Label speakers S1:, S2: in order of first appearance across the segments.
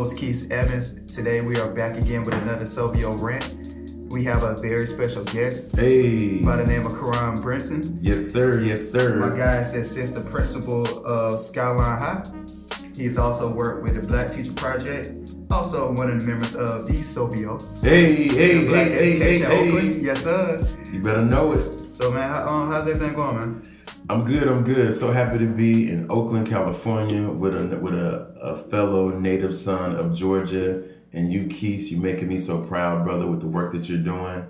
S1: host, Quis Evans. Today we are back again with another Sovio rant. We have a very special guest
S2: Hey.
S1: by the name of Coron Brinson.
S2: Yes, sir. Yes, sir.
S1: My guy is the principal of Skyline High. He's also worked with the Black Teacher Project. Also one of the members of the Sovio.
S2: Hey, hey,
S1: Black
S2: hey, hey, hey, hey.
S1: Yes, sir.
S2: You better know it.
S1: So, man, how, um, how's everything going, man?
S2: I'm good. I'm good. So happy to be in Oakland, California, with a with a, a fellow native son of Georgia. And you, Quis, You're making me so proud, brother, with the work that you're doing.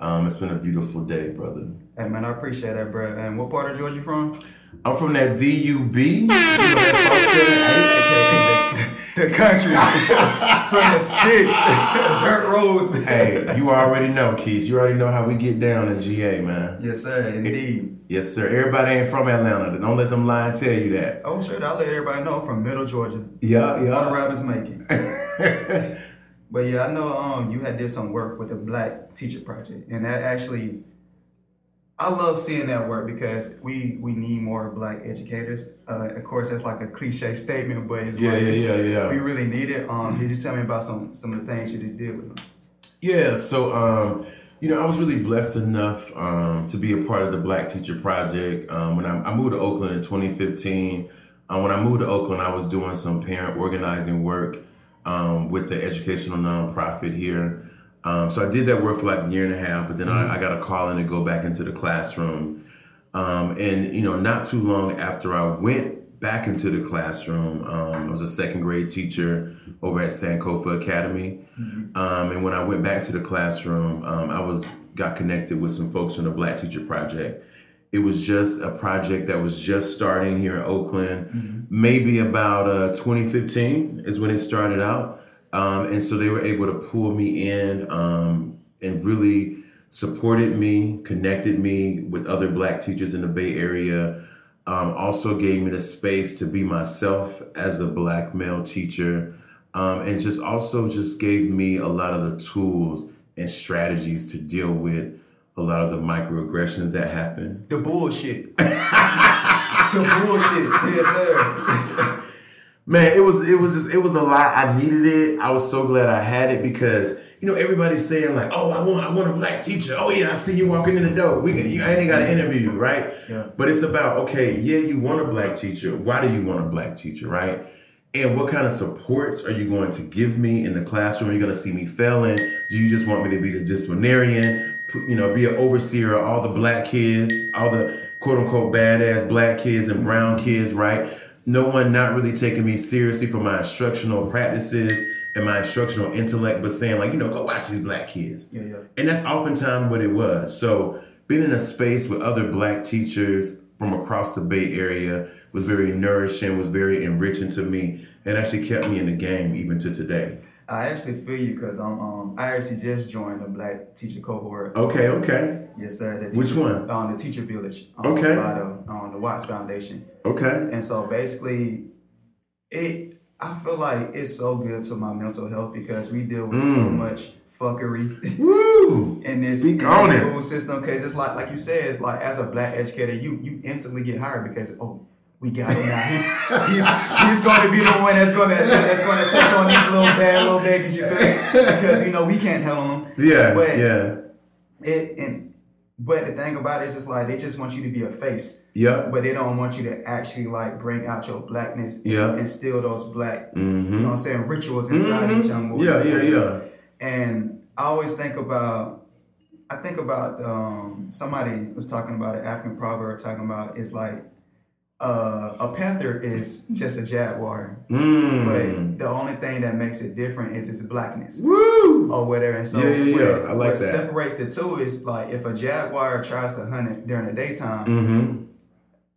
S2: Um, it's been a beautiful day, brother.
S1: Hey, man, I appreciate that, bro. And what part of Georgia you from?
S2: I'm from that DUB.
S1: the country from the sticks, dirt roads. man.
S2: hey, you already know, Quis. You already know how we get down in GA, man.
S1: Yes, sir, indeed.
S2: Yes, sir. Everybody ain't from Atlanta. Don't let them lie and tell you that.
S1: Oh, sure, I'll let everybody know I'm from Middle Georgia.
S2: Yeah,
S1: All the
S2: yeah.
S1: rappers make it. But yeah, I know um you had did some work with the Black Teacher Project, and that actually, I love seeing that work because we we need more Black educators. Uh, of course, that's like a cliche statement, but it's
S2: Yeah,
S1: like
S2: yeah,
S1: it's-
S2: yeah, yeah.
S1: we really need it. Um, could you tell me about some some of the things you did with them?
S2: Yeah, so um, you know, I was really blessed enough um, to be a part of the Black Teacher Project. Um, when I, I moved to Oakland in 2015, uh, when I moved to Oakland, I was doing some parent organizing work um, with the educational nonprofit here. Um, so I did that work for like a year and a half, but then I, I got a call in to go back into the classroom. Um, and you know, not too long after I went back into the classroom, um, I was a second grade teacher over at Sankofa Academy. Um, and when I went back to the classroom, um, I was got connected with some folks from the Black Teacher Project. It was just a project that was just starting here in Oakland. Maybe about uh, 2015 is when it started out. Um, and so they were able to pull me in um, and really supported me, connected me with other black teachers in the Bay Area. Um, also gave me the space to be myself as a black male teacher. Um, and just also just gave me a lot of the tools and strategies to deal with a lot of the microaggressions that happen.
S1: The bullshit. to bullshit. Yes, sir.
S2: Man, it was it was just it was a lot. I needed it. I was so glad I had it because you know everybody's saying like, "Oh, I want I want a black teacher." Oh yeah, I see you walking in the door. We can, you, I ain't got to interview you, right?
S1: Yeah.
S2: But it's about okay, yeah, you want a black teacher. Why do you want a black teacher, right? And what kind of supports are you going to give me in the classroom? Are you going to see me failing? Do you just want me to be the disciplinarian? You know, be an overseer of all the black kids, all the quote unquote badass black kids and brown kids, right? No one not really taking me seriously for my instructional practices and my instructional intellect, but saying like, you know, go watch these black kids.
S1: Yeah, yeah.
S2: And that's oftentimes what it was. So being in a space with other black teachers from across the Bay Area was very nourishing, was very enriching to me, and actually kept me in the game even to today.
S1: I actually feel you because um, um I actually just joined the Black Teacher cohort.
S2: Okay, okay,
S1: Yes, sir. The
S2: Which one?
S1: On the Teacher Village. Um,
S2: Okay.
S1: The, um, the Watts Foundation.
S2: okay.
S1: And so basically, it I feel like it's so good to my mental health because we deal with so
S2: Mm.
S1: much fuckery
S2: Woo!
S1: in this,
S2: Speak
S1: in
S2: on
S1: this
S2: it.
S1: school system. Because it's like like you said, it's like as a black educator, you you instantly get hired because oh. We got him now. He's he's he's going to be the one that's going to that's going to take on these little bad little babies. You feel me? Because you know we can't help them.
S2: Yeah,
S1: But
S2: yeah,
S1: it and but the thing about it is just like they just want you to be a face
S2: yep.
S1: but they don't want you to actually like bring out your blackness Yeah. and
S2: Yeah.
S1: instill those black, you
S2: Mm-hmm.
S1: know what I'm saying, rituals inside these young boys.
S2: Yeah, yeah, yeah.
S1: And I always think about, I think about um, somebody was talking about an African proverb talking about it's like uh, a panther is just a jaguar,
S2: Mm.
S1: but the only thing that makes it different is its blackness
S2: Woo!
S1: or whatever. And so
S2: Yeah, yeah, yeah.
S1: what,
S2: I like
S1: what
S2: that.
S1: separates the two is like if a jaguar tries to hunt it during the daytime,
S2: Mm-hmm.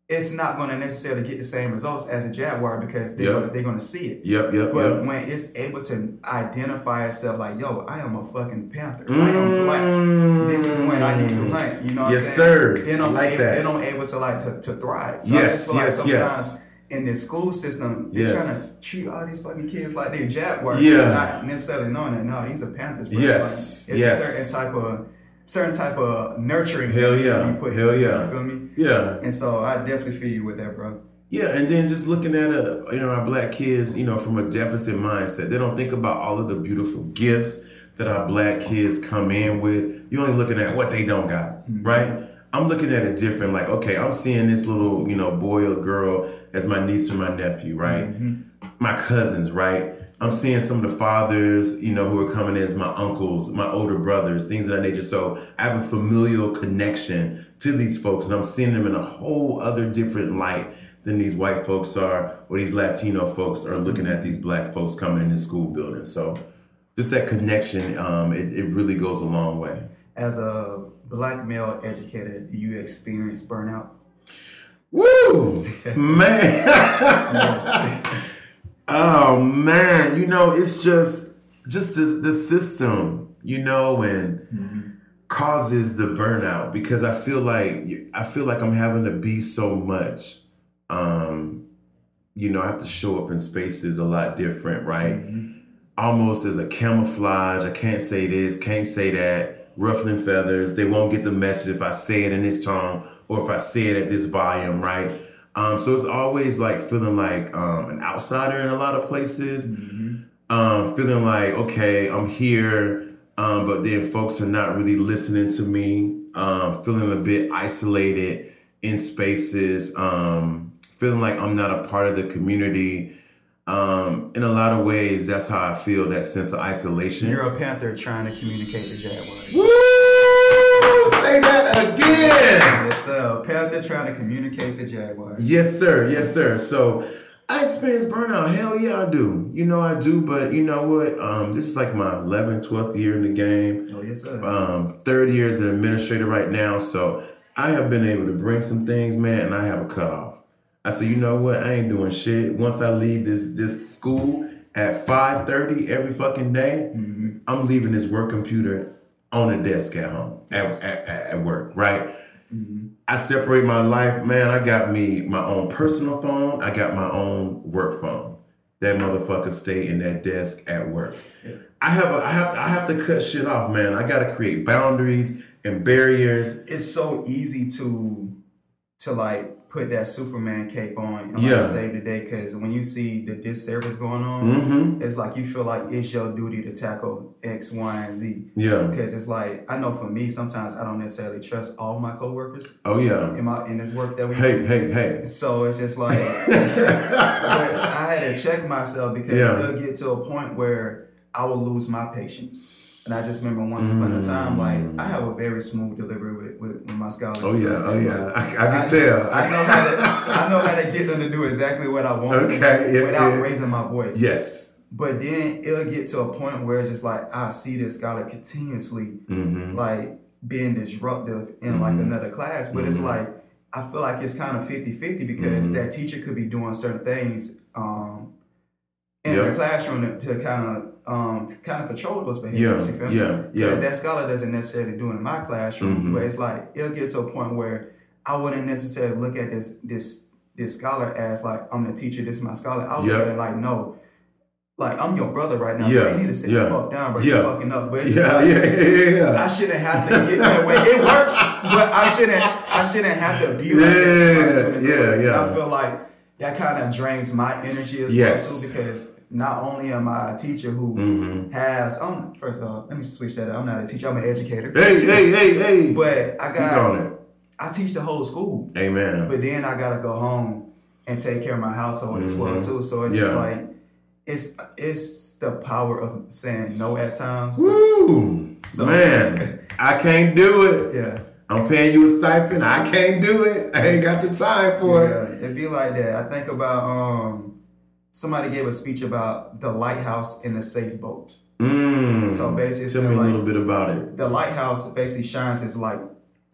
S1: It's not going to necessarily get the same results as a jaguar because they're
S2: Yeah.
S1: gonna, they're going to see it.
S2: Yep, yep,
S1: But
S2: yep.
S1: when it's able to identify itself, like, yo, I am a fucking panther. I am black. This is when I need to hunt. You know what
S2: Mm. Yes,
S1: I'm saying?
S2: sir.
S1: Then I'm
S2: like
S1: able,
S2: that.
S1: Then I'm able to like to, to thrive. So I
S2: Yes,
S1: just feel like
S2: yes,
S1: sometimes
S2: yes.
S1: in this school system, they're
S2: Yes.
S1: trying to treat all these fucking kids like they're jaguars.
S2: Yeah.
S1: Not necessarily knowing that no, these are panthers. Bro.
S2: Yes,
S1: Like, it's
S2: yes.
S1: a certain type of certain type of nurturing
S2: Hell yeah.
S1: be put
S2: Hell
S1: into it,
S2: yeah.
S1: You feel me?
S2: Yeah.
S1: And so I definitely feel you with that, bro.
S2: Yeah, and then just looking at a, you know our black kids, you know, from a deficit mindset, they don't think about all of the beautiful gifts that our black kids come in with. You're only looking at what they don't got, mm-hmm. right? I'm looking at it different. Like, okay, I'm seeing this little, you know, boy or girl as my niece or my nephew, right? Mm-hmm. My cousins, right? I'm seeing some of the fathers, you know, who are coming as my uncles, my older brothers, things of that nature. So I have a familial connection to these folks, and I'm seeing them in a whole other different light than these white folks are, or these Latino folks are looking at these black folks coming in the school building. So just that connection, um, it, it really goes a long way.
S1: As a black male educator, do you experience burnout?
S2: Woo! man. oh man, you know, it's just just the, the system, you know, and mm-hmm. causes the burnout because I feel like I feel like I'm having to be so much. Um, you know, I have to show up in spaces a lot different, right? Mm-hmm. Almost as a camouflage. I can't say this, can't say that. Ruffling feathers. They won't get the message if I say it in this tone or if I say it at this volume, right? Um, so it's always like feeling like um, an outsider in a lot of places. Mm-hmm. Um, feeling like, okay, I'm here, um, but then folks are not really listening to me. Um, feeling a bit isolated in spaces. Um, feeling like I'm not a part of the community. in a lot of ways, that's how I feel that sense of isolation.
S1: You're a Panther trying to communicate to Jaguars.
S2: Say that again!
S1: uh, Panther trying to communicate to Jaguar.
S2: Yes, sir. Yes, sir. So I experience burnout. Hell yeah, I do. You know, I do. But you know what? Um, this is like my 11th, 12th year in the game.
S1: Oh, yes, sir.
S2: Um, third year as an administrator right now. So I have been able to bring some things, man, and I have a cutoff. I said, you know what? I ain't doing shit. Once I leave this this school at 5:30 every fucking day, mm-hmm. I'm leaving this work computer on the desk at home at, at, at work, right? Mm-hmm. I separate my life, man. I got me my own personal phone. I got my own work phone. That motherfucker stay in that desk at work. I have a, I have I have to cut shit off, man. I got to create boundaries and barriers.
S1: It's so easy to to like put that Superman cape on and yeah. like save the day. Because when you see the disservice going on, mm-hmm. it's like you feel like it's your duty to tackle X, Y, and
S2: Z. Yeah.
S1: Because it's like I know for me, sometimes I don't necessarily trust all my coworkers.
S2: Oh yeah.
S1: In my in this work that we
S2: hey
S1: do.
S2: hey hey.
S1: So it's just like I had to check myself because yeah. it'll get to a point where I will lose my patience. And I just remember once upon a time, like I have a very smooth delivery with, with, with my scholars.
S2: Oh yeah, oh yeah, I, I can I, tell.
S1: I know how to I know how to get them to do exactly what I want.
S2: Okay,
S1: yeah, without yeah. raising my voice.
S2: Yes.
S1: But then it'll get to a point where it's just like I see this scholar continuously mm-hmm. like being disruptive in mm-hmm. like another class, but mm-hmm. it's like I feel like it's kind of 50-50 because mm-hmm. that teacher could be doing certain things um, in yep. the classroom to, to kind of um, to kind of control those behaviors.
S2: Yeah,
S1: you feel
S2: yeah,
S1: me? Yeah. That scholar doesn't necessarily do it in my classroom, mm-hmm. but it's like it'll get to a point where I wouldn't necessarily look at this this this scholar as like I'm the teacher, this is my scholar. I would look at it like no. Like I'm your brother right now. Yeah, you need to sit yeah. the fuck down, bro. Yeah. You're fucking up. But
S2: yeah, like, yeah, yeah, yeah,
S1: I shouldn't have to get that way. It works, but I shouldn't. I shouldn't have to be like that.
S2: Yeah, yeah, yeah.
S1: I feel like that kind of drains my energy as yes. well too because not only am I a teacher who mm-hmm. has um first of all, let me switch that up. I'm not a teacher, I'm an educator.
S2: Hey, hey, hey, hey.
S1: But I got I teach the whole school.
S2: Amen.
S1: But then I gotta go home and take care of my household mm-hmm. as well mm-hmm. too. So it's yeah. just like it's it's the power of saying no at times.
S2: Woo! So, Man, I can't do it.
S1: Yeah.
S2: I'm paying you a stipend. I can't do it. I ain't got the time for
S1: yeah, it. It'd be like that. I think about um somebody gave a speech about the lighthouse in the safe boat.
S2: Mm.
S1: So basically,
S2: tell me like, a little bit about it.
S1: The lighthouse basically shines its light.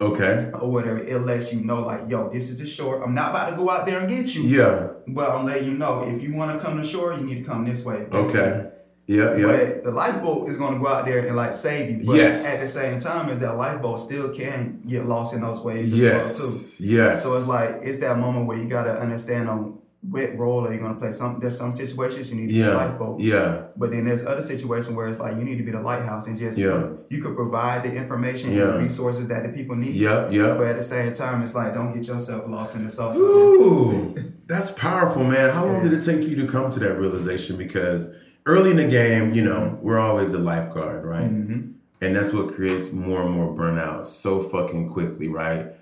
S2: Okay.
S1: Or whatever. It lets you know, like, yo, this is the shore. I'm not about to go out there and get you.
S2: Yeah.
S1: But I'm letting you know, if you want to come to shore, you need to come this way.
S2: Basically. Okay. Yeah, yeah.
S1: But the lifeboat is going to go out there and like save you. But yes. at the same time, is that lifeboat still can get lost in those waves as yes. well too.
S2: Yes.
S1: So it's like it's that moment where you got to understand on what role are you gonna play? Some there's some situations you need to be a
S2: Yeah.
S1: lifeboat.
S2: Yeah.
S1: But then there's other situations where it's like you need to be the lighthouse and just
S2: Yeah.
S1: you could provide the information and the resources that the people need.
S2: Yeah, yeah.
S1: But at the same time, it's like don't get yourself lost in the sauce.
S2: Ooh, that's powerful, man. How long did it take for you to come to that realization? Because early in the game, you know, we're always the lifeguard, right?
S1: Mm-hmm.
S2: And that's what creates more and more burnout so fucking quickly, right?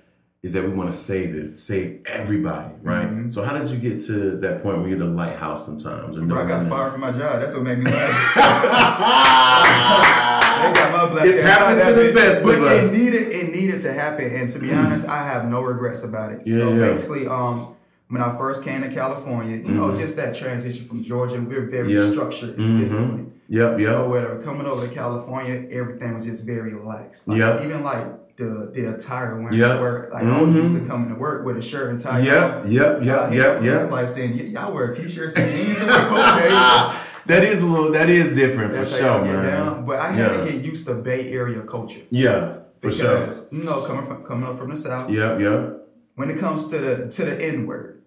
S2: Is that we want to save it, save everybody, right?
S1: Mm-hmm.
S2: So how did you get to that point where you're the lighthouse sometimes?
S1: Bro, I got fired from my job. That's what made me laugh. they got my black
S2: It's happened to the best
S1: but
S2: of
S1: it needed it needed to happen. And to be honest, I have no regrets about it.
S2: Yeah,
S1: so
S2: yeah.
S1: basically, um, when I first came to California, you know, just that transition from Georgia, we're very
S2: Mm-hmm. Yeah.
S1: structured and disciplined.
S2: Yep, yep.
S1: whatever. Coming over to California, everything was just very lax. Like,
S2: Yep.
S1: Even like the the attire wearing
S2: Yep.
S1: work. Like I was
S2: Mhm.
S1: used to coming to work with a shirt and tie.
S2: Yep, yep, yep, yep, yep.
S1: Like saying, "Y- y'all wear t-shirts and jeans to work. Okay.
S2: That is a little, that is different for
S1: That's how
S2: sure, man.
S1: down. But I had
S2: Yeah.
S1: to get used to Bay Area culture.
S2: Yeah, for sure.
S1: Because, you know, coming from coming up from the South,
S2: Yep, yep.
S1: when it comes to the to the N word,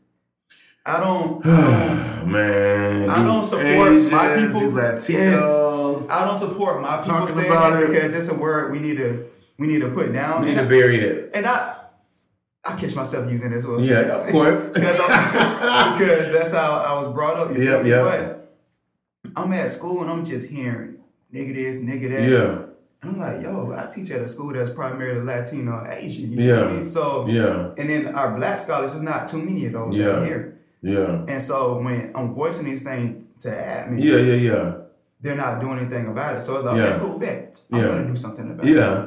S1: I don't
S2: man,
S1: I don't support my people.
S2: Latinos.
S1: I don't support my people saying it. because it's a word we need to we need to put down.
S2: We need
S1: And
S2: to
S1: I-
S2: bury it.
S1: And I, I catch myself using it as well. too.
S2: Yeah, of course.
S1: because, because that's how I was brought up.
S2: Yeah, yeah.
S1: But I'm at school and I'm just hearing nigga this, nigga that.
S2: Yeah,
S1: And I'm like, yo, I teach at a school that's primarily Latino or Asian. You
S2: Yeah.
S1: feel me? So,
S2: yeah,
S1: and then our black scholars, there's not too many of those
S2: Yeah.
S1: down here.
S2: yeah,
S1: And so when I'm voicing these things to admin,
S2: yeah, yeah, yeah,
S1: they're not doing anything about it. So it's like,
S2: Yeah.
S1: okay, cool, bet. I'm
S2: Yeah.
S1: gonna do something about it.
S2: yeah.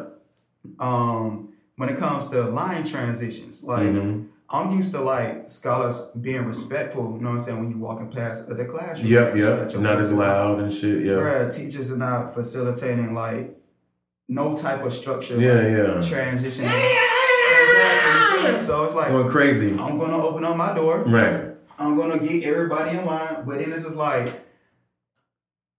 S1: Um when it comes to line transitions like
S2: Mhm.
S1: i'm used to like scholars being respectful you know what i'm saying when you walk in past the classroom
S2: Yep,
S1: make sure
S2: yep. Not as
S1: is
S2: loud and shit. Yeah,
S1: Bruh, teachers are not facilitating like no type of structure
S2: Yeah,
S1: like,
S2: yeah.
S1: transition exactly you feel me? so it's like
S2: going crazy.
S1: i'm gonna open up my door
S2: Right.
S1: i'm gonna get everybody in line but then it's just like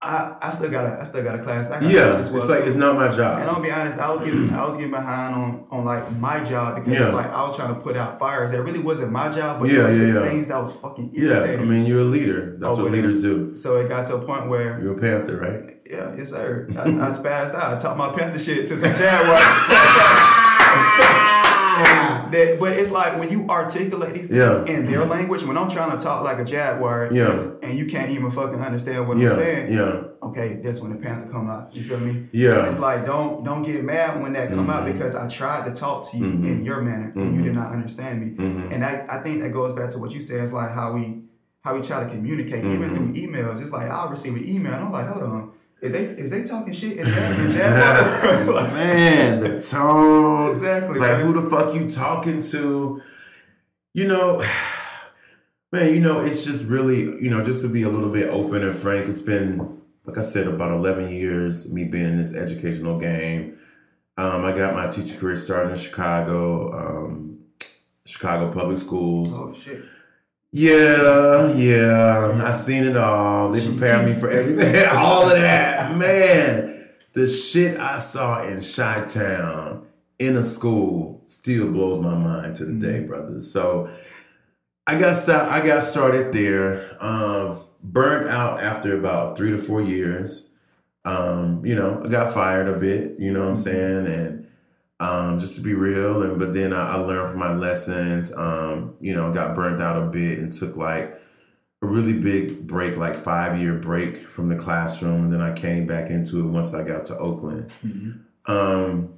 S1: I, I still got a I still got a class. I got
S2: Yeah,
S1: as well
S2: it's like it's not my job. And.
S1: I'll be honest, I was getting I was getting behind on on like my job because
S2: Yeah.
S1: it's like I was trying to put out fires that really wasn't my job, but
S2: Yeah,
S1: it was
S2: yeah,
S1: just
S2: yeah.
S1: things that was fucking
S2: Yeah,
S1: irritating.
S2: I mean you're a leader. That's
S1: Oh,
S2: what leaders do.
S1: so it got to a point where
S2: You're a panther, right?
S1: yeah, yes sir. I, I spazzed out. I taught my Panther shit to some Jaguars. that, but it's like when you articulate these things
S2: Yeah.
S1: in their language, when I'm trying to talk like a Jaguar,
S2: Yeah.
S1: and you can't even fucking understand what
S2: Yeah,
S1: I'm saying.
S2: yeah,
S1: okay, that's when the panther come out. You feel me?
S2: Yeah. Mm-hmm.
S1: And it's like don't don't get mad when that come out because I tried to talk to you in your manner and you did not understand me.
S2: Mm-hmm.
S1: And I, I think that goes back to what you said. It's like how we how we try to communicate even through
S2: Mm-hmm.
S1: emails. It's like I'll receive an email and I'm like, hold on. Is they is they talking shit in that in Jaguar? Like,
S2: Man, the tone.
S1: Exactly,
S2: Like
S1: man.
S2: who the fuck you talking to? You know, man, you know, it's just really, you know, just to be a little bit open and frank, it's been, like I said, about 11 years me being in this educational game. Um, I got my teacher career started in Chicago, um, Chicago Public Schools.
S1: oh shit.
S2: Yeah, yeah. I seen it all. They prepared me for everything. all of that. Man, the shit I saw in Chi Town in a school still blows my mind to the day, brothers. So I got start, I got started there. Um, burnt out after about three to four years. Um, you know, I got fired a bit, you know what I'm saying? And um, just to be real. And but then I, I learned from my lessons. Um, you know, got burnt out a bit and took like a really big break, like five year break from the classroom, and then I came back into it once I got to Oakland. Um,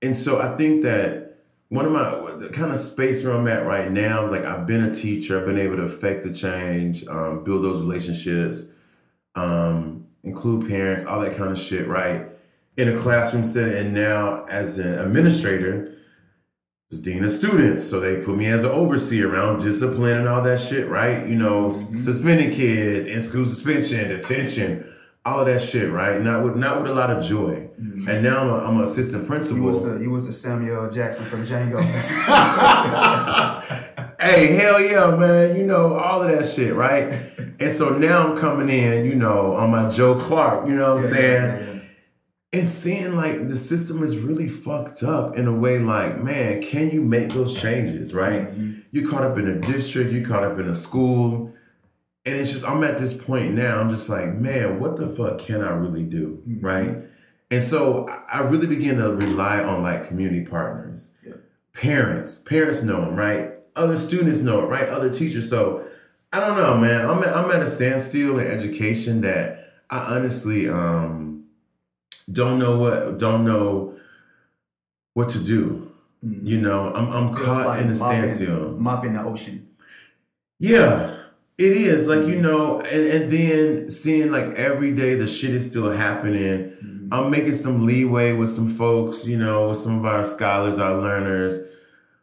S2: and so I think that one of my the kind of space where I'm at right now is like I've been a teacher, I've been able to affect the change, um, build those relationships, um, include parents, all that kind of shit, right? In a classroom setting, and now as an administrator, dean of students, so they put me as an overseer around discipline and all that shit, right? You know, s- mm-hmm. suspending kids, in school suspension, detention, all of that shit, right? Not with not with a lot of joy. Mm-hmm. And now I'm a, I'm an assistant principal.
S1: You was the you was the Samuel Jackson from Django.
S2: hey, hell yeah, man. You know, all of that shit, right? and so now I'm coming in, you know, on my Joe Clark, you know what I'm
S1: Yeah,
S2: saying?
S1: yeah, yeah.
S2: And seeing like the system is really fucked up in a way like man can you make those changes right
S1: Mm-hmm.
S2: you caught up in a district you're caught up in a school and it's just i'm at this point now i'm just like man what the fuck can i really do
S1: Mm-hmm.
S2: right and so I- i really begin to rely on like community partners
S1: Yeah.
S2: parents parents know them right other students know it right other teachers so i don't know man i'm at, I'm at a standstill in education that i honestly um don't know what don't know what to do
S1: Mhm.
S2: you know i'm, I'm caught
S1: like
S2: in a
S1: mopping-
S2: standstill
S1: Mopping the ocean.
S2: yeah, it is. Like, you know, and, and then seeing like every day the shit is still happening. I'm making some leeway with some folks, you know, with some of our scholars, our learners.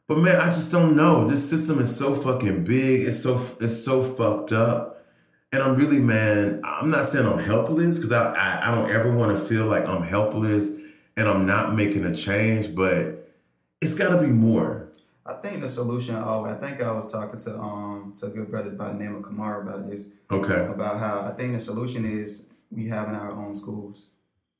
S2: But man, I just don't know. This system is so fucking big. It's so it's so fucked up. And I'm really, man, I'm not saying I'm helpless because I, I I don't ever want to feel like I'm helpless and I'm not making a change, but it's gotta be more.
S1: I think the solution. Oh, I think I was talking to um to a good brother by the name of Kamar about this.
S2: Okay.
S1: About how I think the solution is we having our own schools.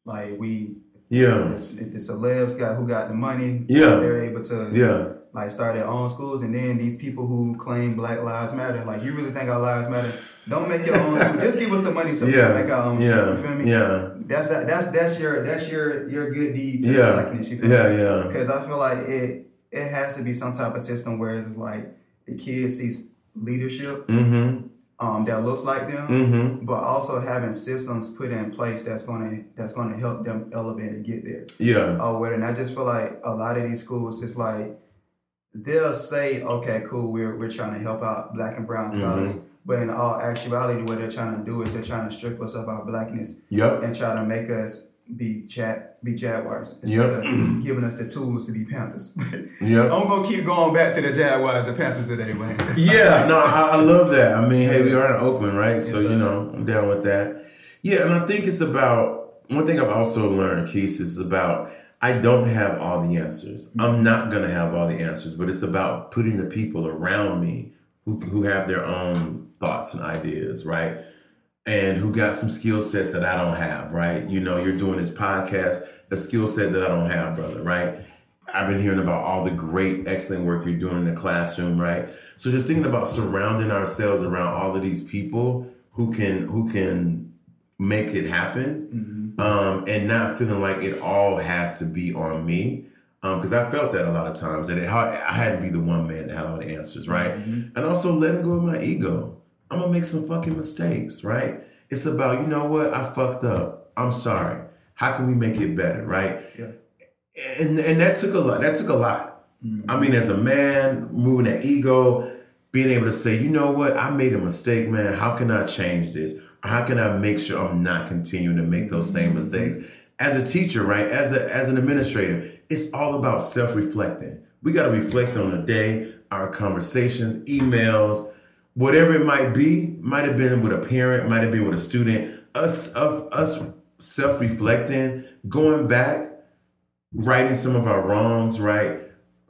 S1: Like we,
S2: Yeah.
S1: the, the celebs got who got the money.
S2: Yeah.
S1: they're able to
S2: Yeah.
S1: like start their own schools, and then these people who claim Black Lives Matter, like you really think our lives matter? Don't make your own school. Just give us the money so we can make our own.
S2: Yeah.
S1: you feel me?
S2: Yeah.
S1: That's that's that's your that's your your good deed to
S2: Yeah.
S1: blackness. You feel
S2: Yeah,
S1: me?
S2: yeah.
S1: Because I feel like it it has to be some type of system where it's like the kids sees leadership
S2: Mm-hmm.
S1: um, that looks like them,
S2: Mm-hmm.
S1: but also having systems put in place that's gonna that's gonna help them elevate and get there.
S2: Yeah.
S1: Oh, well, and I just feel like a lot of these schools, it's like they'll say, okay, cool, we're we're trying to help out black and brown scholars. But in all actuality, what they're trying to do is they're trying to strip us of our blackness
S2: Yep.
S1: and try to make us be chat be jaguars instead of giving us the tools to be panthers.
S2: Yep.
S1: I'm gonna keep going back to the Jaguars and Panthers today, man.
S2: Yeah, no, I, I love that. I mean, hey, we are in Oakland, right? So,
S1: Yes,
S2: you know, I'm down with that. Yeah, and I think it's about one thing I've also learned, Quis, is about I don't have all the answers. Mm-hmm. I'm not going to have all the answers, but it's about putting the people around me who, who have their own thoughts and ideas, right? And who got some skill sets that I don't have, right? You know, you're doing this podcast, a skill set that I don't have, brother, right? I've been hearing about all the great, excellent work you're doing in the classroom, right? So just thinking about surrounding ourselves around all of these people who can who can make it happen, um, and not feeling like it all has to be on me. Um, because I felt that a lot of times that it, I had to be the one man that had all the answers, right? Mm-hmm. And also letting go of my ego. I'm gonna make some fucking mistakes, right? It's about you know what I fucked up. I'm sorry. How can we make it better, right?
S1: Yeah.
S2: and and that took a lot. That took a lot. I mean, as a man, moving that ego, being able to say, you know what, I made a mistake, man. How can I change this? How can I make sure I'm not continuing to make those same mm-hmm. mistakes? As a teacher, right? As a as an administrator, it's all about self-reflecting. We got to reflect on the day, our conversations, emails, whatever it might be. Might have been with a parent, might have been with a student. Us of us self-reflecting, going back righting some of our wrongs, right?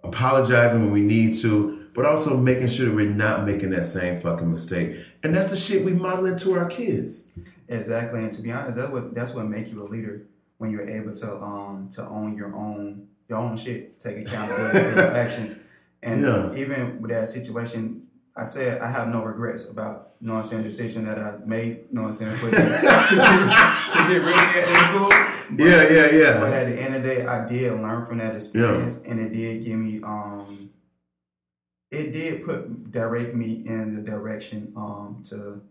S2: Apologizing when we need to, but also making sure that we're not making that same fucking mistake. And that's the shit we model into our kids.
S1: Exactly, and to be honest, that's what that's what make you a leader when you're able to um to own your own your own shit, take accountability for your actions, and
S2: Yeah.
S1: even with that situation, I said I have no regrets about you know what I'm saying decision that I made, you know what I'm saying, for, to, get, to get rid of me at this school. But-
S2: Yeah, yeah,
S1: But
S2: yeah.
S1: at the end of the day, I did learn from that experience, and it did give me um, it did put direct me in the direction um to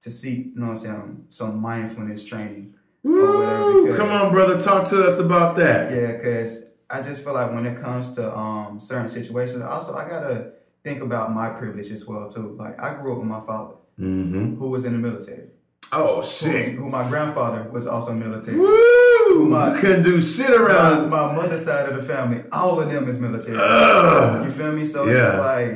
S1: to seek, you know what I'm saying, some mindfulness training.
S2: Woo!
S1: because-
S2: Come on, brother, talk to us about that.
S1: Yeah, because I just feel like when it comes to um certain situations, also I gotta think about my privilege as well too. Like I grew up with my father,
S2: Mm-hmm.
S1: who was in the military,
S2: Oh shit.
S1: who my grandfather was also military.
S2: Woo!
S1: my-
S2: Couldn't do shit around.
S1: my mother's side of the family, all of them is military.
S2: Ugh.
S1: You feel me? So
S2: Yeah.
S1: it's like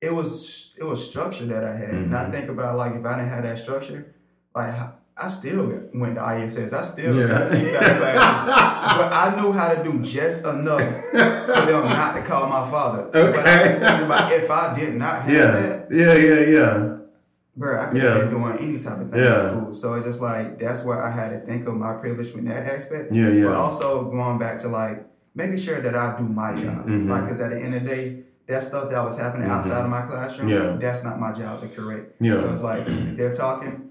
S1: it was it was structure that I had, and
S2: Mm-hmm.
S1: I think about like if I didn't have that structure, like I still went to ISS, I still
S2: Yeah.
S1: got classes, but I knew how to do just enough for them not to call my father. Okay. But I just think about if I did not have
S2: Yeah,
S1: that,
S2: yeah, yeah, yeah.
S1: bro, I could
S2: Yeah.
S1: have been doing any type of thing
S2: Yeah.
S1: in school. So it's just like that's where I had to think of my privilege with that aspect.
S2: Yeah, yeah.
S1: But also going back to like making sure that I do my job.
S2: Mhm.
S1: Like, cause at the end of the day, that stuff that was happening
S2: Mhm.
S1: outside of my classroom,
S2: Yeah.
S1: that's not my job to correct.
S2: Yeah.
S1: So it's like if they're talking,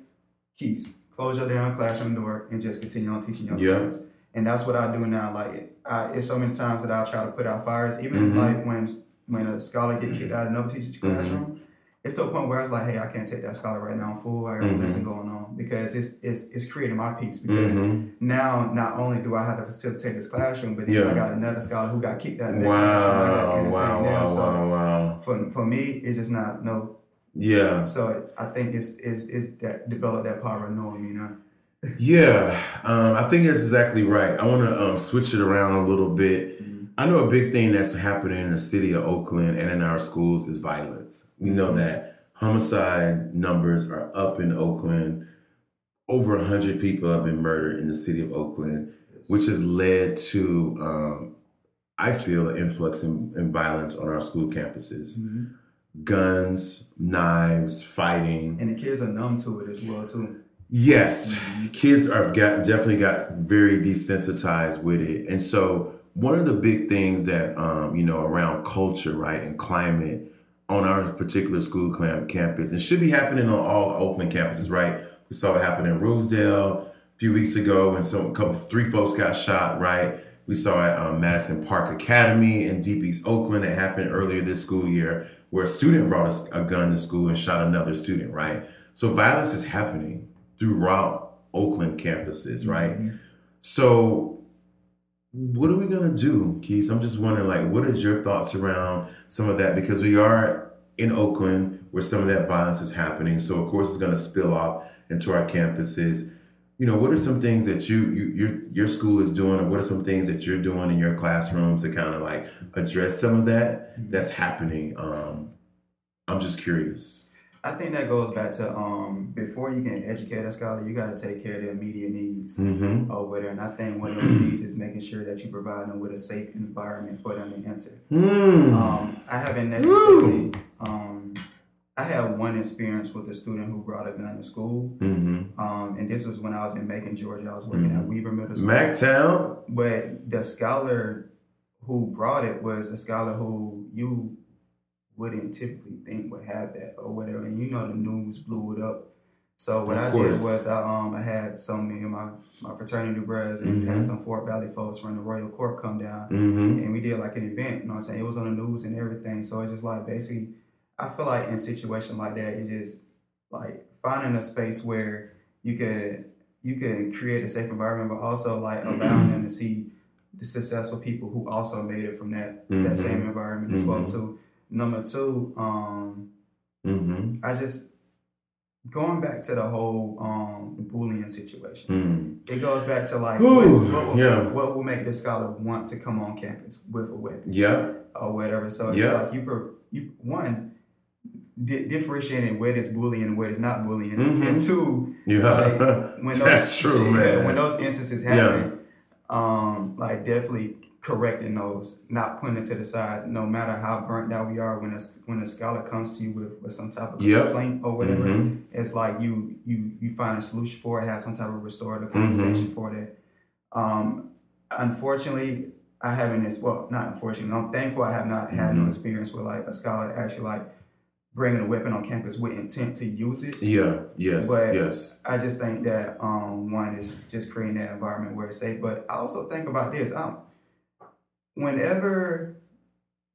S1: keys, close your damn classroom door and just continue on teaching your
S2: Yeah.
S1: class. And that's what I do now. Like, I, it's so many times that I try to put out fires, even
S2: Mhm.
S1: like when when a scholar get kicked out of another teacher's
S2: Mhm.
S1: classroom. It's to a point where I was like, hey, I can't take that scholar right now. I'm full. I got a
S2: Mhm.
S1: lesson going on because it's it's it's creating my peace because now not only do I have to facilitate this classroom, but then
S2: Yeah.
S1: I got another scholar who got kicked out of. I
S2: Wow, wow, wow,
S1: So
S2: wow, wow.
S1: for for me, it's just not no.
S2: Yeah,
S1: So I think it's it's, it's that develop that power of knowing, you know.
S2: yeah. Um, I think that's exactly right. I want to um, switch it around a little bit. I know a big thing that's happening in the city of Oakland and in our schools is violence. We know that homicide numbers are up in Oakland. Over 100 people have been murdered in the city of Oakland, which has led to, um, I feel, an influx in, in violence on our school campuses. Guns, knives, fighting.
S1: And the kids are numb to it as well too.
S2: Yes, kids are got definitely got very desensitized with it, and so one of the big things that um, you know around culture, right, and climate on our particular school clam- campus, and should be happening on all Oakland campuses, right? We saw it happen in Rosedale a few weeks ago, and so a couple three folks got shot, right? We saw it at um, Madison Park Academy in Deep East Oakland. It happened earlier this school year, where a student brought a, a gun to school and shot another student, right? So violence is happening throughout Oakland campuses, mm-hmm. right? So, what are we gonna do, Quis? I'm just wondering, like, what is your thoughts around some of that? Because we are in Oakland where some of that violence is happening. So, of course, it's gonna spill off into our campuses. You know, what are some things that you, you your your school is doing, or what are some things that you're doing in your classrooms to kind of like address some of that that's happening? Um, I'm just curious.
S1: I think that goes back to um before you can educate a scholar, you got to take care of their immediate needs
S2: Mm-hmm.
S1: or whatever. And I think one of those needs is making sure that you provide them with a safe environment for them to enter.
S2: Mm.
S1: Um, I haven't necessarily. Um, I had one experience with a student who brought a gun to school,
S2: Mm-hmm.
S1: um, and this was when I was in Macon, Georgia. I was working at Weaver Middle School.
S2: Mactown.
S1: But the scholar who brought it was a scholar who you wouldn't typically think would have that or whatever. And you know the news blew it up. So what
S2: Of
S1: I
S2: course.
S1: did was I um I had some me and my, my fraternity brothers and
S2: Mhm.
S1: had some Fort Valley folks from the Royal Court come down
S2: Mm-hmm.
S1: and we did like an event, you know what I'm saying? It was on the news and everything. So it's just like basically I feel like in a situation like that, it's just like finding a space where you could you can create a safe environment, but also like allowing them to see the successful people who also made it from that
S2: Mhm.
S1: that same environment as well
S2: Mhm.
S1: too. Number two, um,
S2: Mm-hmm.
S1: I just going back to the whole um bullying situation.
S2: Mm.
S1: It goes back to like
S2: Ooh,
S1: what, what, will
S2: yeah.
S1: make, what will make the scholar want to come on campus with a weapon
S2: Yeah.
S1: or whatever. So it's
S2: Yeah.
S1: like you, you one di- differentiating what is bullying and what is not bullying,
S2: Mhm.
S1: and two,
S2: Yeah.
S1: like, when those
S2: true,
S1: yeah,
S2: man.
S1: when those instances happen, um, like definitely correcting those, not putting it to the side, no matter how burnt out we are. When a when a scholar comes to you with, with some type of
S2: Yep.
S1: complaint or whatever,
S2: Mhm.
S1: it's like you you you find a solution for it, have some type of restorative
S2: Mm-hmm.
S1: conversation for that. Um, unfortunately, I haven't as well, not unfortunately. I'm thankful I have not had no
S2: Mhm.
S1: experience with like a scholar actually like bringing a weapon on campus with intent to use it.
S2: Yeah. Yes.
S1: But-
S2: yes.
S1: I just think that um, one is just creating that environment where it's safe. But I also think about this: um, whenever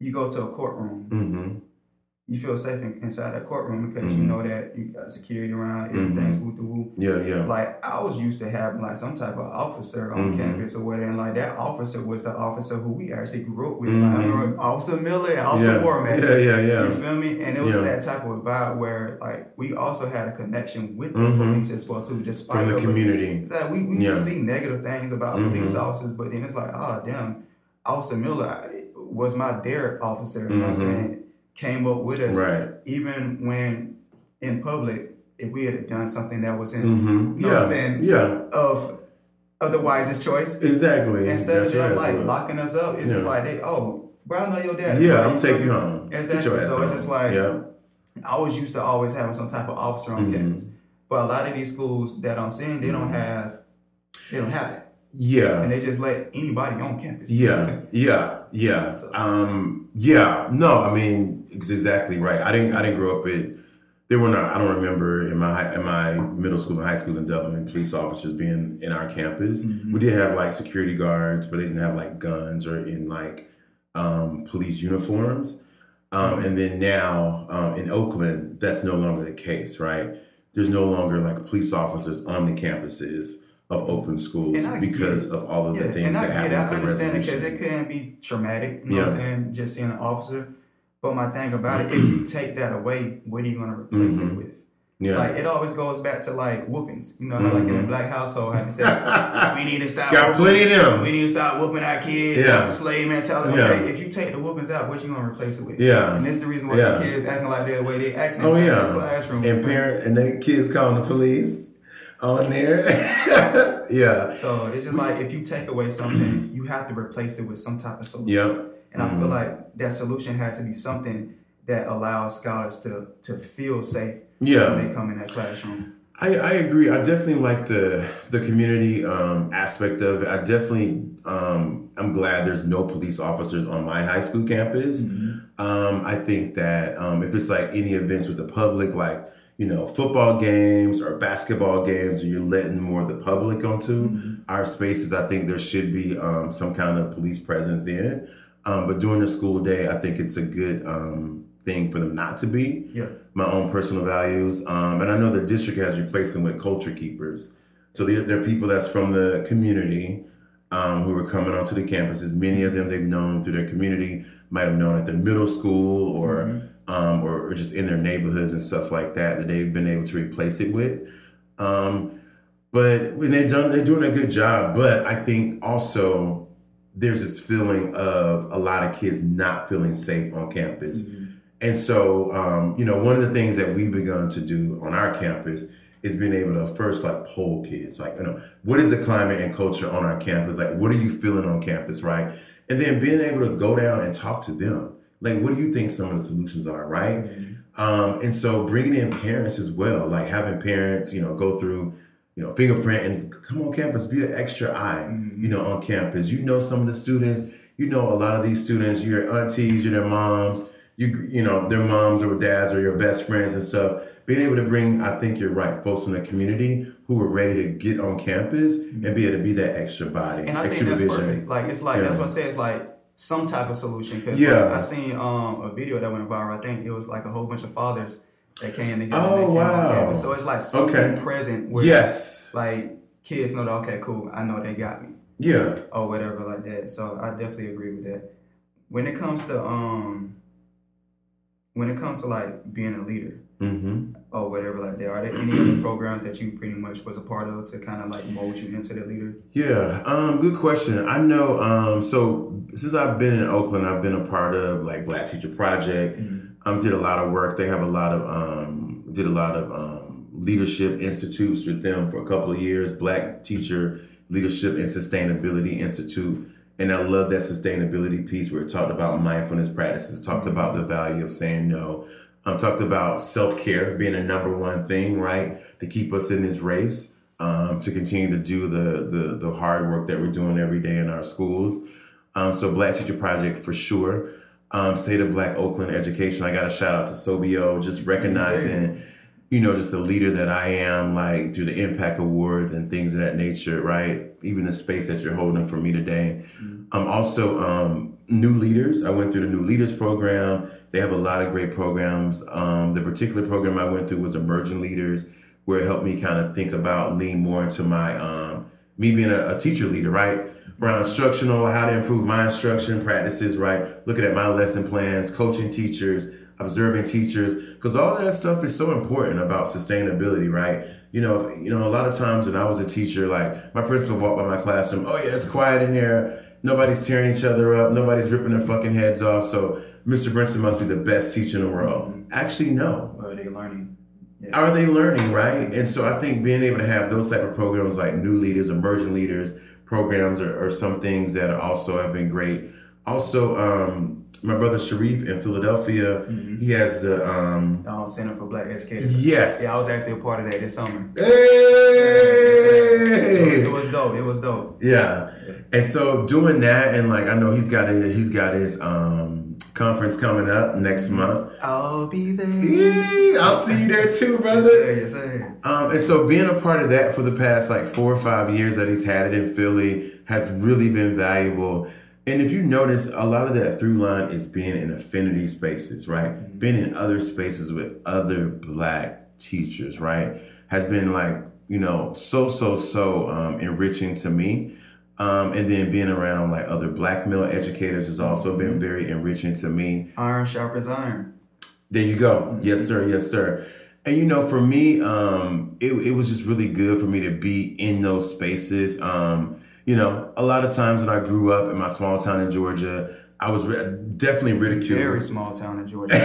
S1: you go to a courtroom,
S2: Mm-hmm.
S1: You feel safe in, inside that courtroom because you
S2: Mhm.
S1: know that you got security around, everything's woo woo.
S2: Yeah. Yeah.
S1: Like I was used to having like some type of officer on
S2: Mhm.
S1: campus or whatever, and like that officer was the officer who we actually grew up with. Like, I remember Officer Miller and Officer
S2: yeah.
S1: Warman.
S2: Yeah. Yeah. Yeah.
S1: You feel me? And it was
S2: Yeah.
S1: that type of vibe where like we also had a connection with the
S2: Mhm.
S1: police as well too, despite
S2: From the community.
S1: it's like we, we
S2: Yeah.
S1: just see negative things about police officers, but then it's like, oh damn, Officer Miller was my dare officer, you know what I'm saying? Came up with us
S2: Right.
S1: even when in public, if we had done something that was in
S2: Mm-hmm.
S1: know
S2: yeah.
S1: what I'm saying?
S2: Yeah.
S1: of of the wisest choice,
S2: Exactly.
S1: instead of
S2: That's
S1: them
S2: right,
S1: like locking us up, it's just like they oh, bro, I know your dad.
S2: Yeah. I'm
S1: you
S2: taking you home.
S1: Exactly. So it's just like
S2: Yeah.
S1: I was used to always having some type of officer on
S2: Mhm.
S1: campus. But a lot of these schools that I'm seeing, they don't
S2: Mhm.
S1: have they don't have that.
S2: Yeah.
S1: And they just let anybody on campus.
S2: Yeah, yeah, yeah.
S1: So-
S2: Um, yeah. No, I mean, it's exactly right. I didn't. I didn't grow up at. There were not. I don't remember in my high- in my middle school and high schools in Dublin, police officers being in our campus.
S1: Mhm.
S2: We did have like security guards, but they didn't have like guns or in like um, police uniforms. Um, and then now um, in Oakland, that's no longer the case, right? There's no longer like police officers on the campuses of Oakland schools
S1: And I get
S2: because of all of
S1: Yeah,
S2: the things
S1: and I
S2: that
S1: get it. I
S2: happen with the
S1: understand it because it can be traumatic, you know what I'm saying, just seeing an officer. But my thing about it, if you take that away, what are you gonna replace
S2: Mhm.
S1: it with?
S2: Yeah.
S1: Like it always goes back to like whoopings. You know, how like in a
S2: Mhm.
S1: black household, how you say we need to stop
S2: Got
S1: whooping-
S2: plenty of them.
S1: We need to stop whooping our kids.
S2: Yeah.
S1: That's the slave mentality.
S2: Yeah.
S1: Okay, if you take the whoopings out, what you gonna replace it with?
S2: Yeah.
S1: And this is the reason why
S2: Yeah.
S1: the kids acting like they're the way they acting
S2: Oh yeah,
S1: this classroom.
S2: and parent and the kids calling the police on there. yeah,
S1: So it's just like if you take away something, you have to replace it with some type of solution.
S2: yep,
S1: And I feel
S2: Mhm.
S1: like that solution has to be something that allows scholars to to feel safe
S2: yeah.
S1: when they come in that classroom.
S2: I, I agree. I definitely like the the community um, aspect of it. I definitely um, I'm glad there's no police officers on my high school campus. Um, I think that um, if it's like any events with the public, like you know football games or basketball games, or you're letting more of the public onto our spaces, I think there should be um, some kind of police presence there. Um, but during the school day, I think it's a good um, thing for them not to be
S1: Yeah.
S2: my own personal values. Um, and I know the district has replaced them with culture keepers. So they're, they're people that's from the community um, who are coming onto the campuses. Many of them they've known through their community, might have known at the middle school or, um, or, or just in their neighborhoods and stuff like that, that they've been able to replace it with. Um, but when they're done, they're doing a good job. But I think also there's this feeling of a lot of kids not feeling safe on campus. And so, um, you know, one of the things that we've begun to do on our campus is being able to first like poll kids, like, you know, what is the climate and culture on our campus? Like, what are you feeling on campus, right? And then being able to go down and talk to them. Like, what do you think some of the solutions are, right? Um, and so bringing in parents as well, like having parents, you know, go through, you know, fingerprint and come on campus, be an extra eye, you know, on campus. You know some of the students, you know a lot of these students, your aunties, you're their moms, you you know, their moms or dads or your best friends and stuff. Being able to bring, I think you're right, folks from the community who are ready to get on campus and be able to be that extra body,
S1: And I think that's perfect. Like it's like that's what I say. It's like some type of solution. Because
S2: Yeah.
S1: I seen um, a video that went viral. I think it was like a whole bunch of fathers that came together.
S2: Oh,
S1: and they came
S2: wow.
S1: on campus. So it's like something
S2: Okay.
S1: present where
S2: Yes.
S1: like kids know that okay, cool. I know they got me
S2: Yeah.
S1: or whatever like that. So I definitely agree with that. When it comes to um, when it comes to like being a leader
S2: Mm-hmm.
S1: or whatever like that, are there any other programs that you pretty much was a part of to kind of like mold you into the leader?
S2: Yeah, um, good question. I know. Um, so since I've been in Oakland, I've been a part of like Black Teacher Project. Um, did a lot of work. They have a lot of um, did a lot of um, leadership institutes with them for a couple of years. Black Teacher Leadership and Sustainability Institute. And I love that sustainability piece where it talked about mindfulness practices, talked about the value of saying no, um, talked about self care being a number one thing, right, to keep us in this race, um, to continue to do the, the the hard work that we're doing every day in our schools. Um, so Black Teacher Project for sure. Um, State of Black Oakland Education. I got a shout out to Sobio, just recognizing, you know, just the leader that I am, like through the Impact Awards and things of that nature, right? Even the space that you're holding for me today. Um, also, um, new leaders. I went through the new leaders program. They have a lot of great programs. Um, the particular program I went through was Emerging Leaders, where it helped me kind of think about, lean more into my, um, me being a, a teacher leader, right? Around instructional, how to improve my instruction practices, right? Looking at my lesson plans, coaching teachers, observing teachers, because all that stuff is so important about sustainability, right? You know, you know, a lot of times when I was a teacher, like my principal walked by my classroom, oh yeah, it's quiet in here. Nobody's tearing each other up. Nobody's ripping their fucking heads off. So Mr. Brinson must be the best teacher in the world. Actually, no.
S1: Are they learning?
S2: Are they learning, right? And so I think being able to have those type of programs like new leaders, emerging leaders programs are, are some things that also have been great. Also, um, my brother Sharif in Philadelphia,
S1: Mm-hmm.
S2: he has the um,
S1: Um, Center for Black Educators.
S2: yes.
S1: Yeah, I was actually a part of that this summer.
S2: Hey!
S1: It was dope. It was dope.
S2: Yeah. And so doing that and like I know he's got a, he's got his um conference coming up next month.
S1: I'll be there.
S2: I'll see you there too,
S1: Yes,
S2: brother.
S1: sir. Yes, sir.
S2: Um, and so being a part of that for the past like four or five years that he's had it in Philly has really been valuable. And if you notice, a lot of that through line is being in affinity spaces, right? Being in other spaces with other black teachers, right? Has been like, you know, so, so, so um, enriching to me. Um, and then being around like other black male educators has also been very enriching to me.
S1: Iron sharpens iron.
S2: There you go. Yes, sir. Yes, sir. And you know, for me, um, it, it was just really good for me to be in those spaces. Um, you know, a lot of times when I grew up in my small town in Georgia, I was ri- definitely ridiculed.
S1: Very small town in Georgia.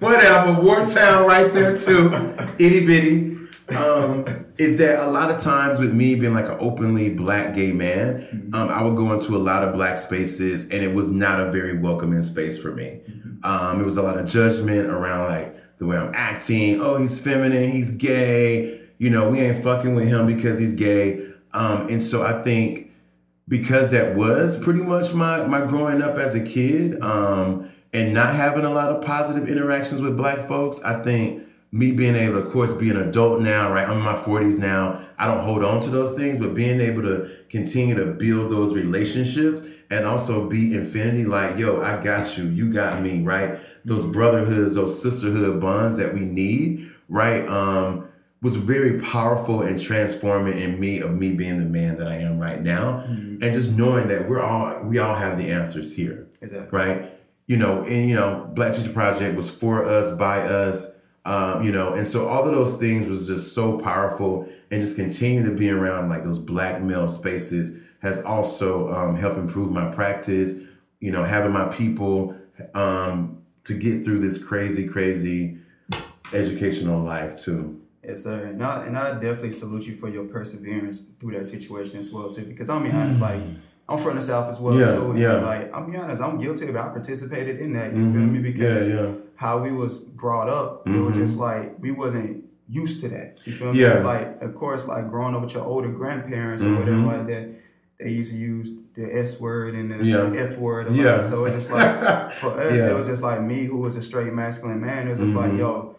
S2: Whatever, War Town right there too. Itty bitty. Um, is that a lot of times with me being like an openly black gay man, um, I would go into a lot of black spaces and it was not a very welcoming space for me. Um, it was a lot of judgment around like the way I'm acting. Oh, he's feminine, he's gay. You know, we ain't fucking with him because he's gay. Um, and so I think because that was pretty much my my growing up as a kid um, and not having a lot of positive interactions with black folks i think me being able to of course be an adult now right? I'm in my 40s now. I don't hold on to those things but being able to continue to build those relationships and also be infinity like yo i got you. You got me right? Those brotherhoods those sisterhood bonds that we need right um was very powerful and transforming in me of me being the man that I am right now, and just knowing that we're all we all have the answers here,
S1: Exactly.
S2: right? You know, and you know, Black Teacher Project was for us, by us, um, you know, and so all of those things was just so powerful, and just continuing to be around like those black male spaces has also um, helped improve my practice. You know, having my people um, to get through this crazy, crazy educational life too.
S1: Yes, sir. And I, and I definitely salute you for your perseverance through that situation as well too. Because I'll be honest, like I'm from the South as well
S2: Mm. Yeah,
S1: too. And
S2: yeah.
S1: like I'll be honest, I'm guilty of it. I participated in that. You feel me? Because
S2: Mm-hmm. yeah.
S1: How we was brought up, it was just like we wasn't used to that. You feel me?
S2: Yeah.
S1: It's like of course, like growing up with your older grandparents or whatever like that. They used to use the S word and the,
S2: Mm-hmm. Yeah.
S1: the F word.
S2: Yeah.
S1: lot. So it's just like for us,
S2: Yeah. Mm-hmm.
S1: it was just like me who was a straight masculine man. It was just like, yo,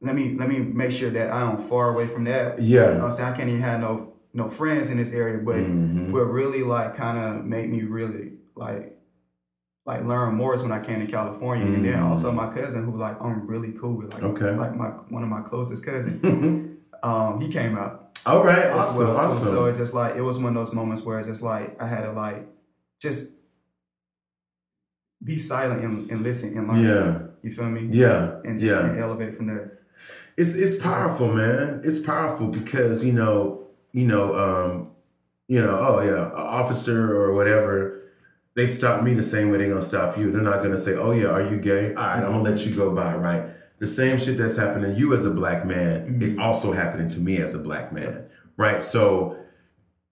S1: let me let me make sure that I am far away from that.
S2: Yeah.
S1: You know what I'm saying? I can't even have no no friends in this area, but
S2: Mm-hmm.
S1: what really like kind of made me really like like learn more is when I came to California, and then also my cousin who like I'm really cool with, like
S2: Mm. Okay.
S1: like my one of my closest cousins. um, he came out
S2: All right, awesome,
S1: well.
S2: awesome.
S1: So it's just like it was one of those moments where it's just like I had to like just be silent and, and listen and learn.
S2: yeah,
S1: You feel me?
S2: yeah,
S1: And just
S2: yeah.
S1: and elevate from there.
S2: It's it's powerful, man. It's powerful because you know, you know, um, you know, oh yeah, officer or whatever. They stop me the same way they're gonna stop you. They're not gonna say, "Oh yeah, are you gay?" All right, I'm gonna let you go by, right? The same shit that's happening to you as a black man mm-hmm. is also happening to me as a black man, right? So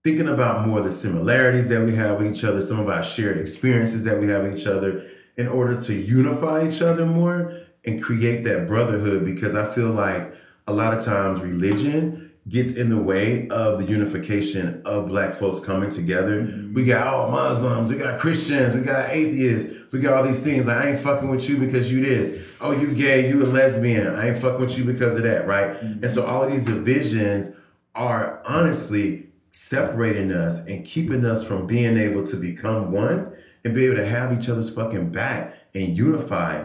S2: thinking about more the similarities that we have with each other, some of our shared experiences that we have with each other, in order to unify each other more and create that brotherhood. Because I feel like a lot of times religion gets in the way of the unification of black folks coming together. Mm-hmm. We got all Muslims, we got Christians, we got atheists, we got all these things. Like, I ain't fucking with you because you this. Oh, you gay, you a lesbian. I ain't fucking with you because of that, right? Mm-hmm. And so all of these divisions are honestly separating us and keeping us from being able to become one and be able to have each other's fucking back and unify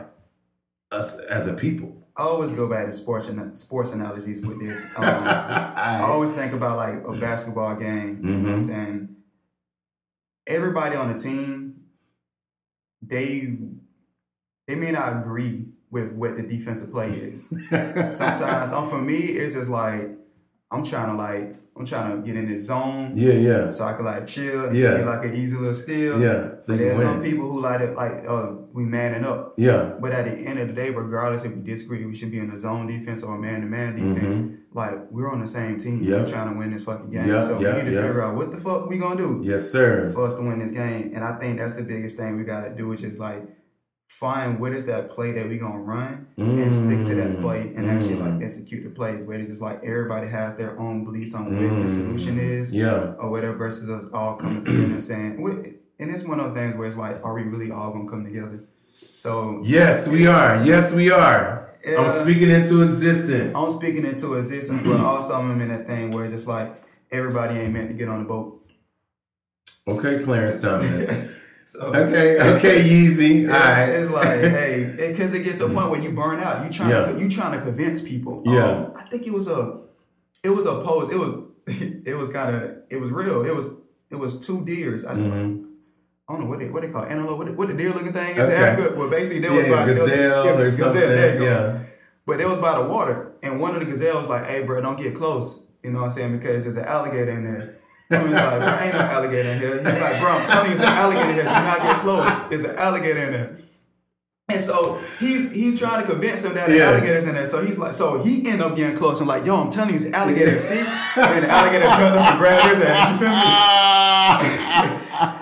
S2: us as a people.
S1: I always go back to sports and sports analogies with this. Um, I always think about like a basketball game. You know what I'm saying? Everybody on the team, they they may not agree with what the defensive play is. Sometimes, um, for me, it's just like I'm trying to like I'm trying to get in this zone.
S2: Yeah, yeah.
S1: So I can like chill and
S2: Yeah.
S1: be like an easy little steal.
S2: Yeah, so
S1: there's some people who like it like uh we manning up.
S2: Yeah.
S1: But at the end of the day, regardless if we disagree, we should be in a zone defense or a man to man defense. Like we're on the same team.
S2: Mm-hmm. Yeah.
S1: We're trying to win this fucking game.
S2: Yeah,
S1: so
S2: yeah,
S1: we need to
S2: yeah.
S1: figure out what the fuck we gonna do
S2: Yes, sir.
S1: for us to win this game. And I think that's the biggest thing we gotta do is just like find what is that play that we gonna run and stick to that play and actually like
S2: Mm.
S1: execute the play. But it's just like everybody has their own beliefs on what the solution is
S2: Mm. Yeah.
S1: or whatever versus us all coming together and saying "Wait," and it's one of those things where it's like, are we really all gonna come together? So
S2: Yes, we are. Yes, we are.
S1: Yeah.
S2: I'm speaking into existence.
S1: I'm speaking into existence, but also I'm in that thing where it's just like everybody ain't meant to get on the boat.
S2: Okay, Clarence Thomas.
S1: So
S2: Okay, okay, Yeezy. All right.
S1: It's like, hey, because it, gets to a point where you burn out. You trying
S2: Yeah.
S1: to you trying to convince people.
S2: Yeah.
S1: Um, I think it was a, it was a pose. It was, it was kind of, it was real. It was, it was two deers. I,
S2: Mhm.
S1: I don't know what they what they call it, antelope. What, the- what the deer looking thing is
S2: Okay.
S1: Africa. Well, basically, there was
S2: Yeah,
S1: about there was-
S2: gazelle
S1: yeah,
S2: or
S1: gazelle,
S2: something.
S1: there.
S2: Yeah.
S1: But it was by the water, and one of the gazelles was like, "Hey, bro, don't get close." You know what I'm saying? Because there's an alligator in there. I was like, "Bro, ain't no alligator in here." He's like, "Bro, I'm telling you, it's an alligator here. Do not get close. There's an alligator in there." And so he's he's trying to convince him that the
S2: Yeah.
S1: alligator's in there. So he's like, so he end up getting close and like, "Yo, I'm telling you, it's an alligator." See? And the alligator jumped up and grabbed his ass. You feel me?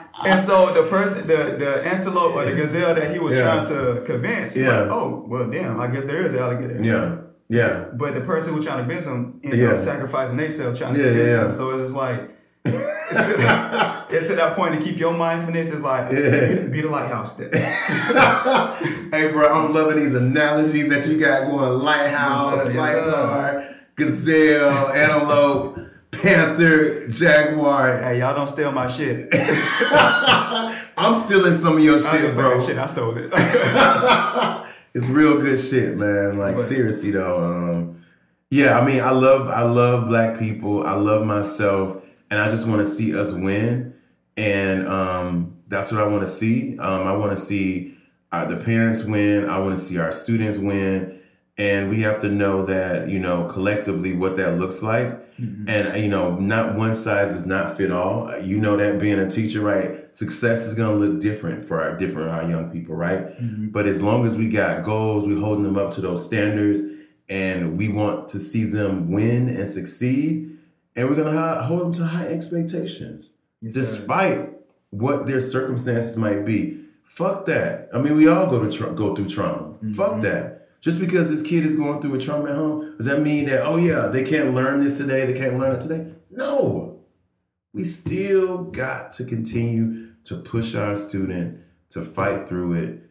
S1: And so the person, the the antelope or the gazelle that he was
S2: Yeah.
S1: trying to convince, he's
S2: Yeah.
S1: like, "Oh, well, damn, I guess there is an alligator."
S2: Yeah. Yeah.
S1: but the person who trying to convince him ended
S2: Yeah.
S1: up sacrificing themselves trying to
S2: Yeah,
S1: convince
S2: yeah, yeah.
S1: them. So it's just like it's to, that, it's that point to keep your mindfulness is like
S2: Yeah.
S1: be, be the lighthouse. Then.
S2: hey, bro, I'm loving these analogies that you got going. Lighthouse,
S1: Yes, sir.
S2: Gazelle, antelope, panther, jaguar.
S1: hey, y'all don't steal my shit.
S2: I'm stealing some of your
S1: I
S2: shit, bro.
S1: Shit, I stole it.
S2: It's real good shit, man. Like
S1: But-
S2: seriously though. Um, yeah, I mean, I love, I love black people. I love myself, and I just want to see us win. And um, that's what I want to see. Um, I want to see uh, the parents win. I want to see our students win. And we have to know that you know collectively what that looks like. And uh, you know, not one size does not fit all. You know that being a teacher, right? Success is going to look different for our different our young people, right? But as long as we got goals, we holding them up to those standards, and we want to see them win and succeed, and we're gonna hold them to high expectations,
S1: Yes, sir.
S2: despite what their circumstances might be. Fuck that. I mean, we all go to tra- go through trauma. Mm-hmm. Fuck that. Just because this kid is going through a trauma at home, does that mean that oh yeah they can't learn this today? They can't learn it today? No. We still got to continue to push our students to fight through it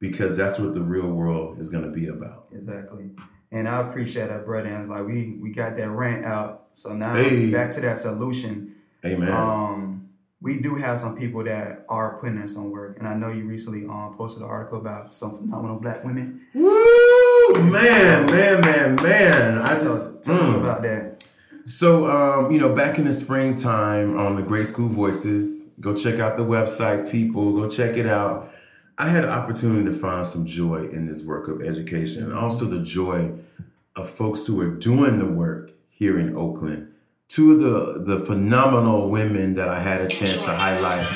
S2: because that's what the real world is going to be about.
S1: exactly. And I appreciate that, brother. And like we we got that rant out. So now
S2: Hey.
S1: back to that solution.
S2: Amen.
S1: Um, we do have some people that are putting in some work, and I know you recently um posted an article about some phenomenal black women.
S2: Woo! Man, man, man, man. I
S1: So
S2: just,
S1: tell us
S2: mm.
S1: about that.
S2: So, um, you know, back in the springtime on the Great School Voices, go check out the website, people. Go check it out. I had an opportunity to find some joy in this work of education and also the joy of folks who are doing the work here in Oakland. Two of the, the phenomenal women that I had a chance to highlight,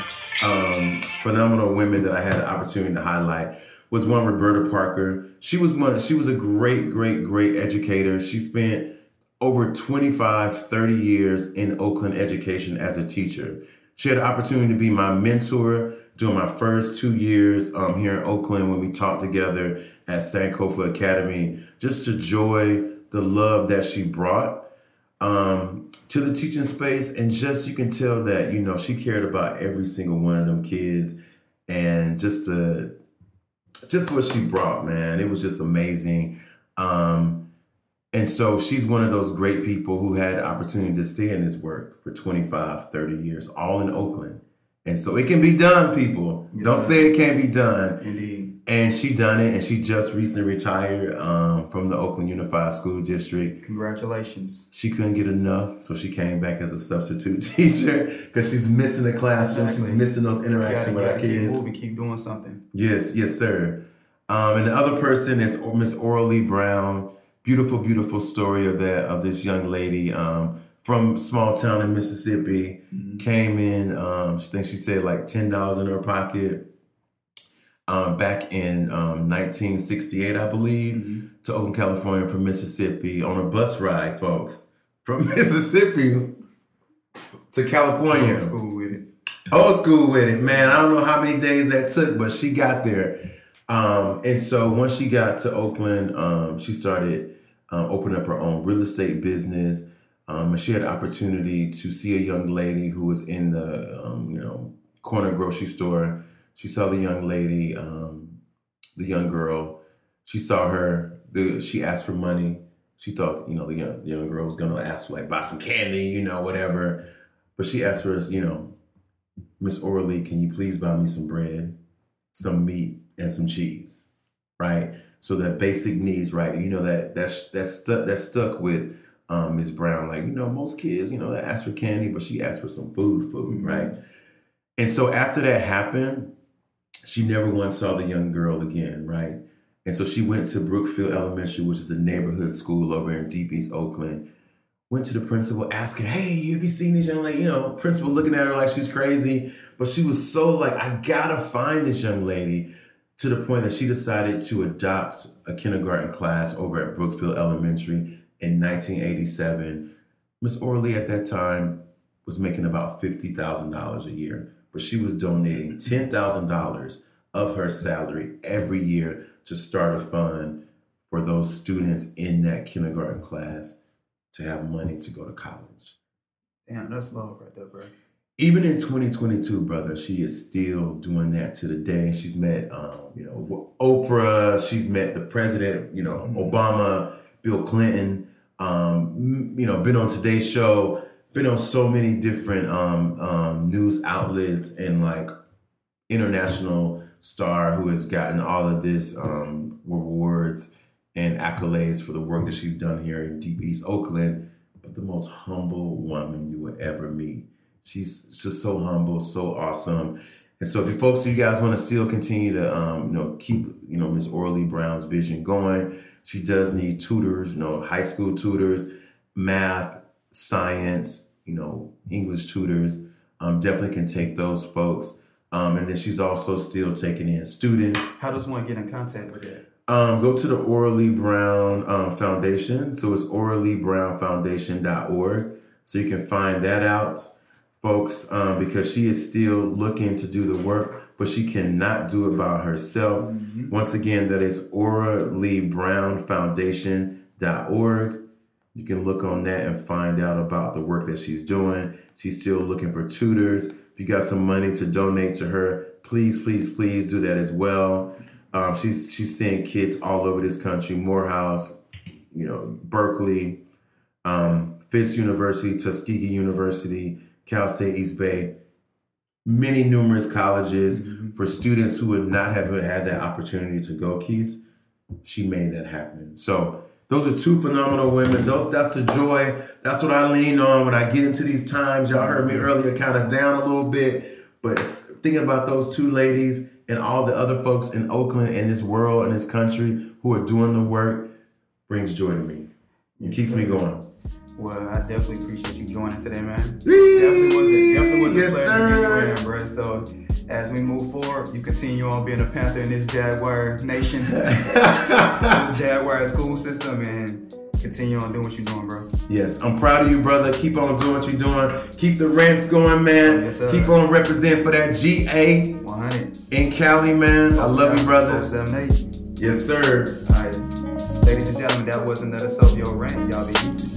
S2: um, phenomenal women that I had an opportunity to highlight was one Roberta Parker. She was one, she was a great, great, great educator. She spent over 25, 30 years in Oakland education as a teacher. She had an opportunity to be my mentor during my first two years um, here in Oakland when we taught together at Sankofa Academy. Just the joy, the love that she brought um, to the teaching space. And just you can tell that, you know, she cared about every single one of them kids and just the just what she brought, man. It was just amazing. Um, and so she's one of those great people who had the opportunity to stay in this work for 25, 30 years, all in Oakland. And so it can be done, people.
S1: Yes,
S2: Don't
S1: sir.
S2: say it can't be done.
S1: Indeed.
S2: And she done it, and she just recently retired um, from the Oakland Unified School District.
S1: Congratulations.
S2: She couldn't get enough, so she came back as a substitute teacher because she's missing the classroom. She's missing those interactions with our
S1: gotta keep moving, keep doing something.
S2: Yes, yes, sir. Um, and the other person is Miss Oralee Brown. beautiful, beautiful story of that of this young lady um, from small town in Mississippi. Mm-hmm. Came in, um, she thinks she said like ten dollars in her pocket. Um, back in 1968, um, I believe, mm-hmm. to Oakland, California from Mississippi on a bus ride, folks, from Mississippi to California.
S1: Old school with it.
S2: Old school with it, man. I don't know how many days that took, but she got there. Um, and so once she got to Oakland, um, she started um, opening up her own real estate business. Um, she had an opportunity to see a young lady who was in the um, you know corner grocery store. She saw the young lady, um, the young girl. She saw her. The, she asked for money. She thought you know the young, young girl was gonna ask like buy some candy, you know, whatever. But she asked for you know, Miss Oralee, can you please buy me some bread, some meat, and some cheese, right? So that basic needs, right? You know that that's that's stuck that's stuck with um, Miss Brown. Like you know, most kids, you know, they ask for candy, but she asked for some food, food, mm-hmm. right? And so after that happened, she never once saw the young girl again, right? And so she went to Brookfield Elementary, which is a neighborhood school over in Deep East Oakland. Went to the principal asking, "Hey, have you seen this young lady?" You know, principal looking at her like she's crazy, but she was so like, "I gotta find this young lady." to the point that she decided to adopt a kindergarten class over at Brookfield Elementary in 1987. Miss Oralee at that time was making about $50,000 a year, but she was donating $10,000 of her salary every year to start a fund for those students in that kindergarten class to have money to go to college.
S1: Damn, that's love right there, bro
S2: even in 2022, brother, she is still doing that to the day. She's met, um, you know, Oprah. She's met the president, you know, mm-hmm. Obama, Bill Clinton. Um, you know, been on Today's Show. Been on so many different um, um, news outlets and like international star who has gotten all of this um, rewards and accolades for the work that she's done here in Deep East Oakland. But the most humble woman you would ever meet she's just so humble, so awesome. And so, if you folks, you guys want to still continue to, um, you know, keep, you know, Miss Oralee Brown's vision going, she does need tutors, you know, high school tutors, math, science, you know, English tutors. Um, definitely can take those folks. Um, and then she's also still taking in students.
S1: How does one get in contact with that?
S2: Um, go to the Oralee Brown um, Foundation. So it's oraleebrownfoundation.org. So you can find that out folks, um, because she is still looking to do the work, but she cannot do it by herself. Mm-hmm. Once again, that is Oralee Brown Foundation.org. You can look on that and find out about the work that she's doing. She's still looking for tutors. If you got some money to donate to her, please, please, please do that as well. Um, she's she's seeing kids all over this country, Morehouse, you know, Berkeley, um, Fisk University, Tuskegee University, Cal State East Bay, many numerous colleges mm-hmm. for students who would not have had that opportunity to go keys she made that happen. So those are two phenomenal women. Those that's the joy. That's what i lean on when i get into these times. Y'all heard me earlier kind of down a little bit but thinking about those two ladies and all the other folks in oakland and this world and this country who are doing the work brings joy to me. It keeps me going
S1: well, I definitely appreciate you joining today, man. definitely was a, definitely was a yes, pleasure sir. being bro. So as we move forward, you continue on being a Panther in this Jaguar nation, this Jaguar school system, and continue on doing what you're doing, bro.
S2: Yes, I'm proud of you, brother. Keep on doing what you're doing. Keep the rents going, man. Yes, Keep on representing for that GA 100 in Cali, man. I love you, brother.
S1: 078.
S2: Yes, sir.
S1: All right. Ladies and gentlemen, that was another S.O.B.E. rant. Y'all be easy.